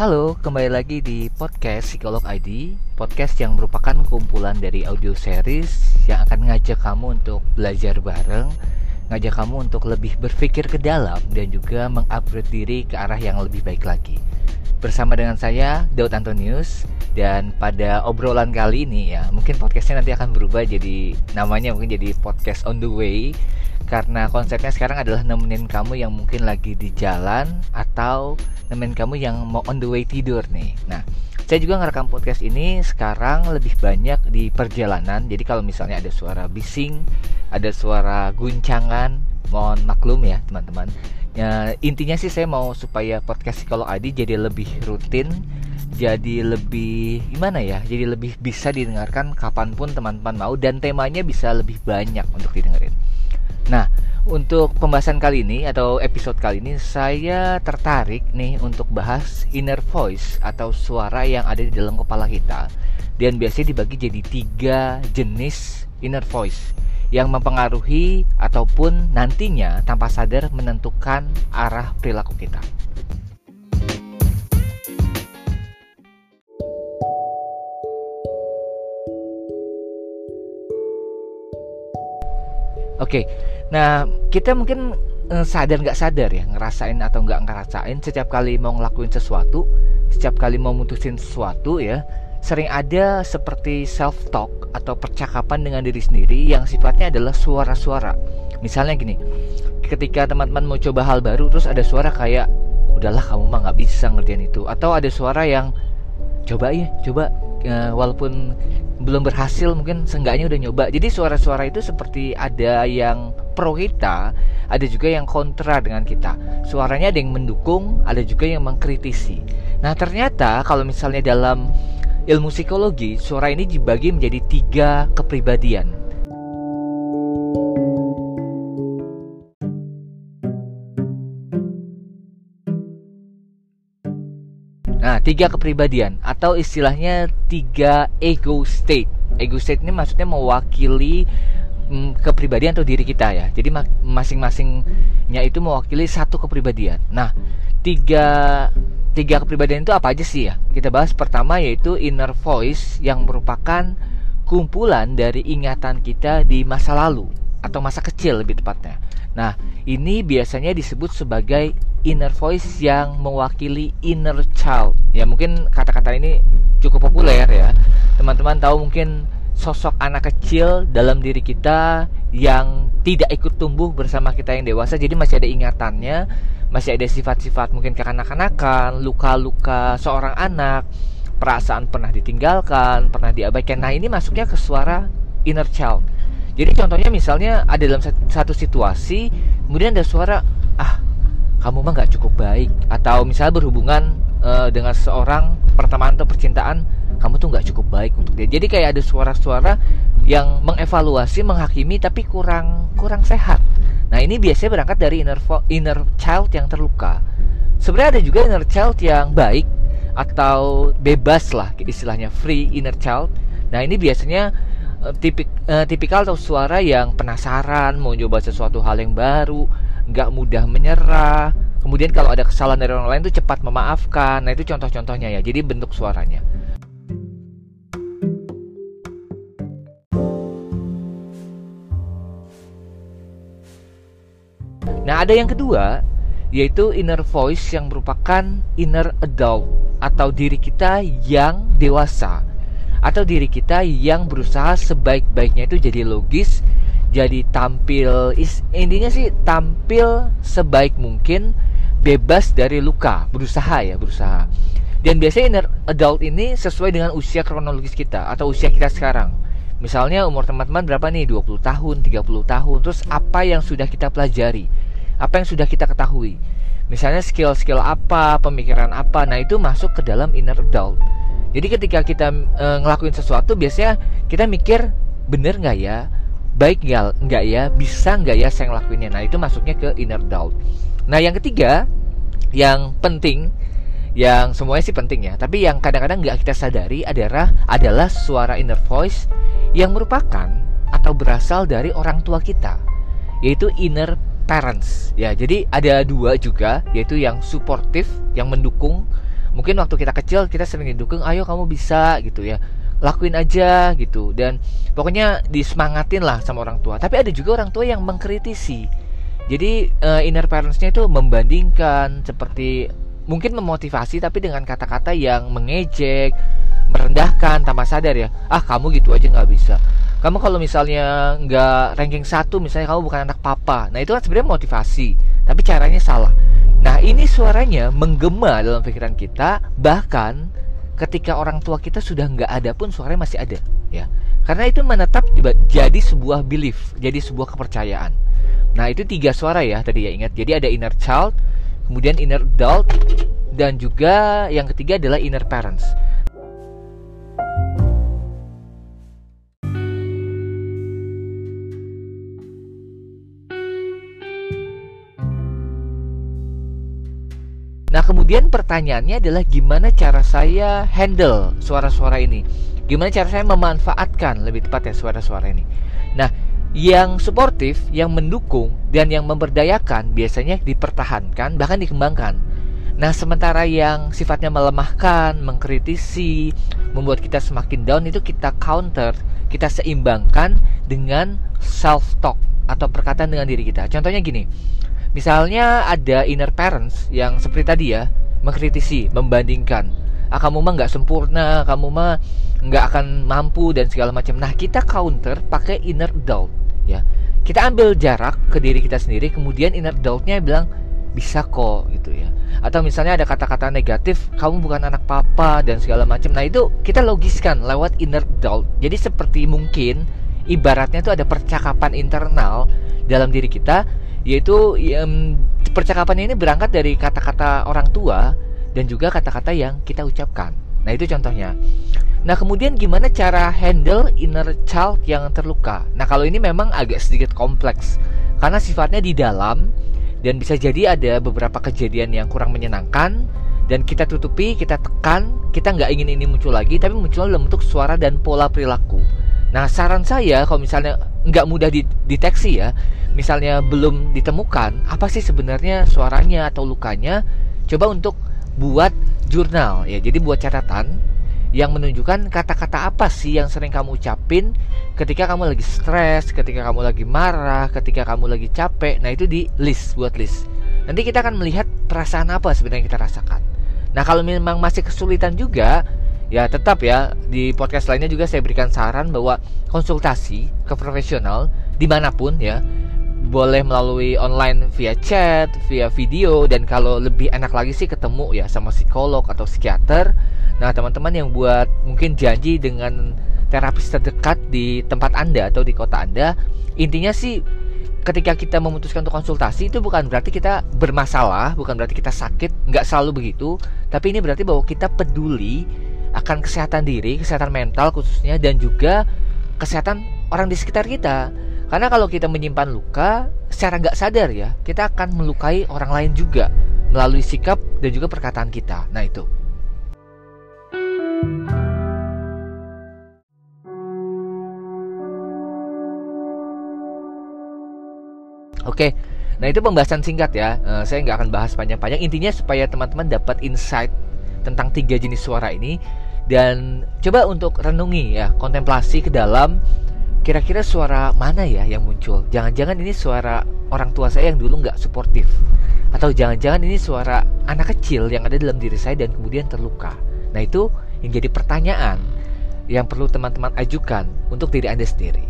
Halo, kembali lagi di podcast Psikolog ID Podcast yang merupakan kumpulan dari audio series Yang akan ngajak kamu untuk belajar bareng Ngajak kamu untuk lebih berpikir ke dalam Dan juga mengupgrade diri ke arah yang lebih baik lagi. Bersama dengan saya, Daud Antonius Dan pada obrolan kali ini ya Mungkin podcastnya nanti akan berubah jadi Namanya mungkin jadi podcast on the way karena konsepnya sekarang adalah nemenin kamu yang mungkin lagi di jalan atau nemenin kamu yang mau on the way tidur nih. Nah, saya juga ngerekam podcast ini sekarang lebih banyak di perjalanan. Jadi kalau misalnya ada suara bising, ada suara guncangan, mohon maklum ya teman-teman. Ya, intinya sih saya mau supaya podcast psikolog Adi jadi lebih rutin, jadi lebih gimana ya? Jadi lebih bisa didengarkan kapan pun teman-teman mau dan temanya bisa lebih banyak untuk didengerin. Nah, untuk pembahasan kali ini atau episode kali ini saya tertarik nih untuk bahas inner voice atau suara yang ada di dalam kepala kita dan biasanya dibagi jadi tiga jenis inner voice yang mempengaruhi ataupun nantinya tanpa sadar menentukan arah perilaku kita. Oke, nah kita mungkin eh, sadar nggak sadar ya ngerasain atau nggak ngerasain setiap kali mau ngelakuin sesuatu, setiap kali mau mutusin sesuatu ya, sering ada seperti self talk atau percakapan dengan diri sendiri yang sifatnya adalah suara-suara. Misalnya gini, ketika teman-teman mau coba hal baru terus ada suara kayak udahlah kamu mah nggak bisa ngerjain itu. Atau ada suara yang coba ya coba. Uh, walaupun belum berhasil mungkin seenggaknya udah nyoba. Jadi suara-suara itu seperti ada yang pro kita ada juga yang kontra dengan kita. Suaranya ada yang mendukung ada juga yang mengkritisi. Nah ternyata kalau misalnya dalam ilmu psikologi suara ini dibagi menjadi tiga kepribadian tiga kepribadian atau istilahnya tiga ego state. Ego state ini maksudnya mewakili mm, kepribadian atau diri kita ya. Jadi masing-masingnya itu mewakili satu kepribadian. Nah, tiga tiga kepribadian itu apa aja sih ya? Kita bahas pertama yaitu inner voice yang merupakan kumpulan dari ingatan kita di masa lalu atau masa kecil lebih tepatnya. Nah, ini biasanya disebut sebagai inner voice yang mewakili inner child. Ya, mungkin kata-kata ini cukup populer ya. Teman-teman tahu mungkin sosok anak kecil dalam diri kita yang tidak ikut tumbuh bersama kita yang dewasa jadi masih ada ingatannya masih ada sifat-sifat mungkin kekanak-kanakan luka-luka seorang anak perasaan pernah ditinggalkan pernah diabaikan nah ini masuknya ke suara inner child jadi contohnya misalnya ada dalam satu situasi, kemudian ada suara, ah kamu mah nggak cukup baik, atau misalnya berhubungan uh, dengan seorang pertemanan atau percintaan, kamu tuh nggak cukup baik untuk dia. Jadi kayak ada suara-suara yang mengevaluasi, menghakimi, tapi kurang kurang sehat. Nah ini biasanya berangkat dari inner inner child yang terluka. Sebenarnya ada juga inner child yang baik atau bebas lah istilahnya free inner child. Nah ini biasanya tipik uh, tipikal atau suara yang penasaran mau coba sesuatu hal yang baru nggak mudah menyerah. Kemudian kalau ada kesalahan dari orang lain tuh cepat memaafkan. Nah itu contoh-contohnya ya. Jadi bentuk suaranya. Nah, ada yang kedua yaitu inner voice yang merupakan inner adult atau diri kita yang dewasa atau diri kita yang berusaha sebaik-baiknya itu jadi logis, jadi tampil is, intinya sih tampil sebaik mungkin bebas dari luka, berusaha ya, berusaha. Dan biasanya inner adult ini sesuai dengan usia kronologis kita atau usia kita sekarang. Misalnya umur teman-teman berapa nih? 20 tahun, 30 tahun. Terus apa yang sudah kita pelajari? Apa yang sudah kita ketahui? Misalnya skill-skill apa, pemikiran apa. Nah, itu masuk ke dalam inner adult. Jadi ketika kita e, ngelakuin sesuatu biasanya kita mikir bener nggak ya, baik nggak ya, bisa nggak ya saya ngelakuinnya. Nah itu masuknya ke inner doubt. Nah yang ketiga yang penting yang semuanya sih penting ya tapi yang kadang-kadang nggak kita sadari adalah adalah suara inner voice yang merupakan atau berasal dari orang tua kita yaitu inner parents ya jadi ada dua juga yaitu yang suportif yang mendukung mungkin waktu kita kecil kita sering didukung ayo kamu bisa gitu ya. Lakuin aja gitu. Dan pokoknya disemangatin lah sama orang tua. Tapi ada juga orang tua yang mengkritisi. Jadi uh, inner parentsnya itu membandingkan seperti mungkin memotivasi tapi dengan kata-kata yang mengejek merendahkan tanpa sadar ya. Ah kamu gitu aja nggak bisa. Kamu kalau misalnya nggak ranking satu misalnya kamu bukan anak papa. Nah itu kan sebenarnya motivasi tapi caranya salah nah ini suaranya menggema dalam pikiran kita bahkan ketika orang tua kita sudah nggak ada pun suaranya masih ada ya. Karena itu menetap jadi sebuah belief jadi sebuah kepercayaan. Nah itu tiga suara ya tadi ya ingat. Jadi ada inner child kemudian inner adult dan juga yang ketiga adalah inner parents kemudian pertanyaannya adalah gimana cara saya handle suara-suara ini? Gimana cara saya memanfaatkan lebih tepat ya suara-suara ini? Nah yang suportif, yang mendukung, dan yang memberdayakan biasanya dipertahankan bahkan dikembangkan. Nah sementara yang sifatnya melemahkan, mengkritisi, membuat kita semakin down itu kita counter Kita seimbangkan dengan self-talk atau perkataan dengan diri kita. Contohnya gini Misalnya ada inner parents yang seperti tadi ya mengkritisi, membandingkan. Ah kamu mah nggak sempurna, kamu mah nggak akan mampu dan segala macam. Nah kita counter pakai inner adult ya. Kita ambil jarak ke diri kita sendiri, kemudian inner adultnya bilang bisa kok gitu ya. Atau misalnya ada kata-kata negatif, kamu bukan anak papa dan segala macam. Nah itu kita logiskan lewat inner adult. Jadi seperti mungkin ibaratnya itu ada percakapan internal dalam diri kita yaitu um, percakapan ini berangkat dari kata-kata orang tua dan juga kata-kata yang kita ucapkan. Nah, itu contohnya. Nah, kemudian gimana cara handle inner child yang terluka? Nah, kalau ini memang agak sedikit kompleks karena sifatnya di dalam dan bisa jadi ada beberapa kejadian yang kurang menyenangkan dan kita tutupi, kita tekan, kita nggak ingin ini muncul lagi, tapi muncul dalam bentuk suara dan pola perilaku. Nah, saran saya kalau misalnya nggak mudah dideteksi ya, misalnya belum ditemukan apa sih sebenarnya suaranya atau lukanya, coba untuk buat jurnal ya. Jadi buat catatan yang menunjukkan kata-kata apa sih yang sering kamu ucapin ketika kamu lagi stres, ketika kamu lagi marah, ketika kamu lagi capek. Nah, itu di list, buat list. Nanti kita akan melihat perasaan apa sebenarnya yang kita rasakan. Nah, kalau memang masih kesulitan juga, ya tetap ya di podcast lainnya juga saya berikan saran bahwa konsultasi ke profesional di mana pun ya boleh melalui online via chat, via video dan kalau lebih enak lagi sih ketemu ya sama psikolog atau psikiater. Nah, teman-teman yang buat mungkin janji dengan terapis terdekat di tempat Anda atau di kota Anda, intinya sih ketika kita memutuskan untuk konsultasi itu bukan berarti kita bermasalah, bukan berarti kita sakit, nggak selalu begitu, tapi ini berarti bahwa kita peduli akan kesehatan diri, kesehatan mental khususnya dan juga kesehatan orang di sekitar kita. Karena kalau kita menyimpan luka, secara nggak sadar ya, kita akan melukai orang lain juga melalui sikap dan juga perkataan kita. Nah itu. Oke, nah itu pembahasan singkat ya. Uh, saya nggak akan bahas panjang-panjang. Intinya supaya teman-teman dapat insight tentang tiga jenis suara ini. Dan coba untuk renungi ya, kontemplasi ke dalam kira-kira suara mana ya yang muncul. Jangan-jangan ini suara orang tua saya yang dulu nggak suportif. Atau jangan-jangan ini suara anak kecil yang ada dalam diri saya dan kemudian terluka. Nah itu yang jadi pertanyaan yang perlu teman-teman ajukan untuk diri anda sendiri.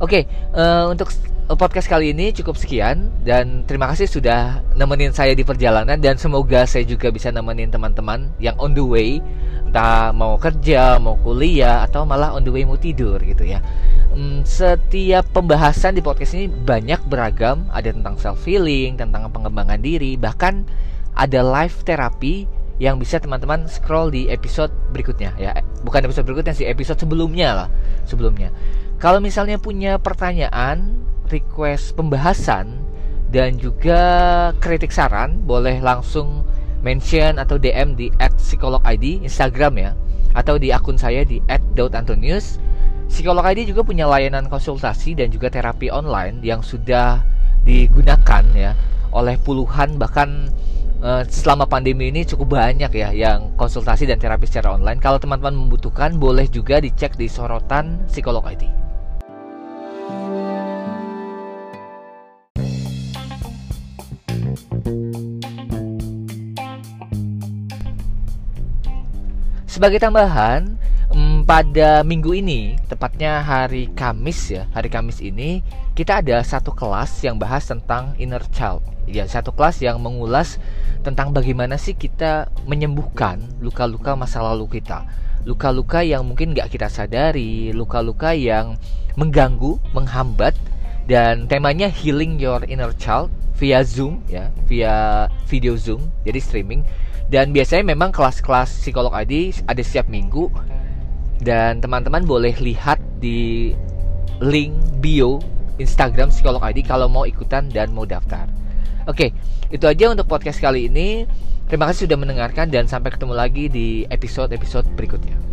Oke uh, untuk podcast kali ini cukup sekian dan terima kasih sudah nemenin saya di perjalanan dan semoga saya juga bisa nemenin teman-teman yang on the way entah mau kerja, mau kuliah atau malah on the way mau tidur gitu ya. Hmm, setiap pembahasan di podcast ini banyak beragam, ada tentang self healing, tentang pengembangan diri, bahkan ada live terapi yang bisa teman-teman scroll di episode berikutnya ya. Bukan episode berikutnya sih, episode sebelumnya lah, sebelumnya. Kalau misalnya punya pertanyaan, request pembahasan dan juga kritik saran, boleh langsung mention atau DM di @psikologid Instagram ya atau di akun saya di @daudantonius. Psikolog ID juga punya layanan konsultasi dan juga terapi online yang sudah digunakan ya oleh puluhan bahkan uh, selama pandemi ini cukup banyak ya yang konsultasi dan terapi secara online. Kalau teman-teman membutuhkan boleh juga dicek di sorotan psikolog ID. Sebagai tambahan, hmm, pada minggu ini, tepatnya hari Kamis ya, hari Kamis ini kita ada satu kelas yang bahas tentang inner child. Ya, satu kelas yang mengulas tentang bagaimana sih kita menyembuhkan luka-luka masa lalu kita. Luka-luka yang mungkin nggak kita sadari, luka-luka yang mengganggu, menghambat, dan temanya healing your inner child via Zoom ya, via video Zoom, jadi streaming dan biasanya memang kelas-kelas psikolog ID ada setiap minggu dan teman-teman boleh lihat di link bio Instagram psikolog ID kalau mau ikutan dan mau daftar. Oke, itu aja untuk podcast kali ini. Terima kasih sudah mendengarkan dan sampai ketemu lagi di episode-episode berikutnya.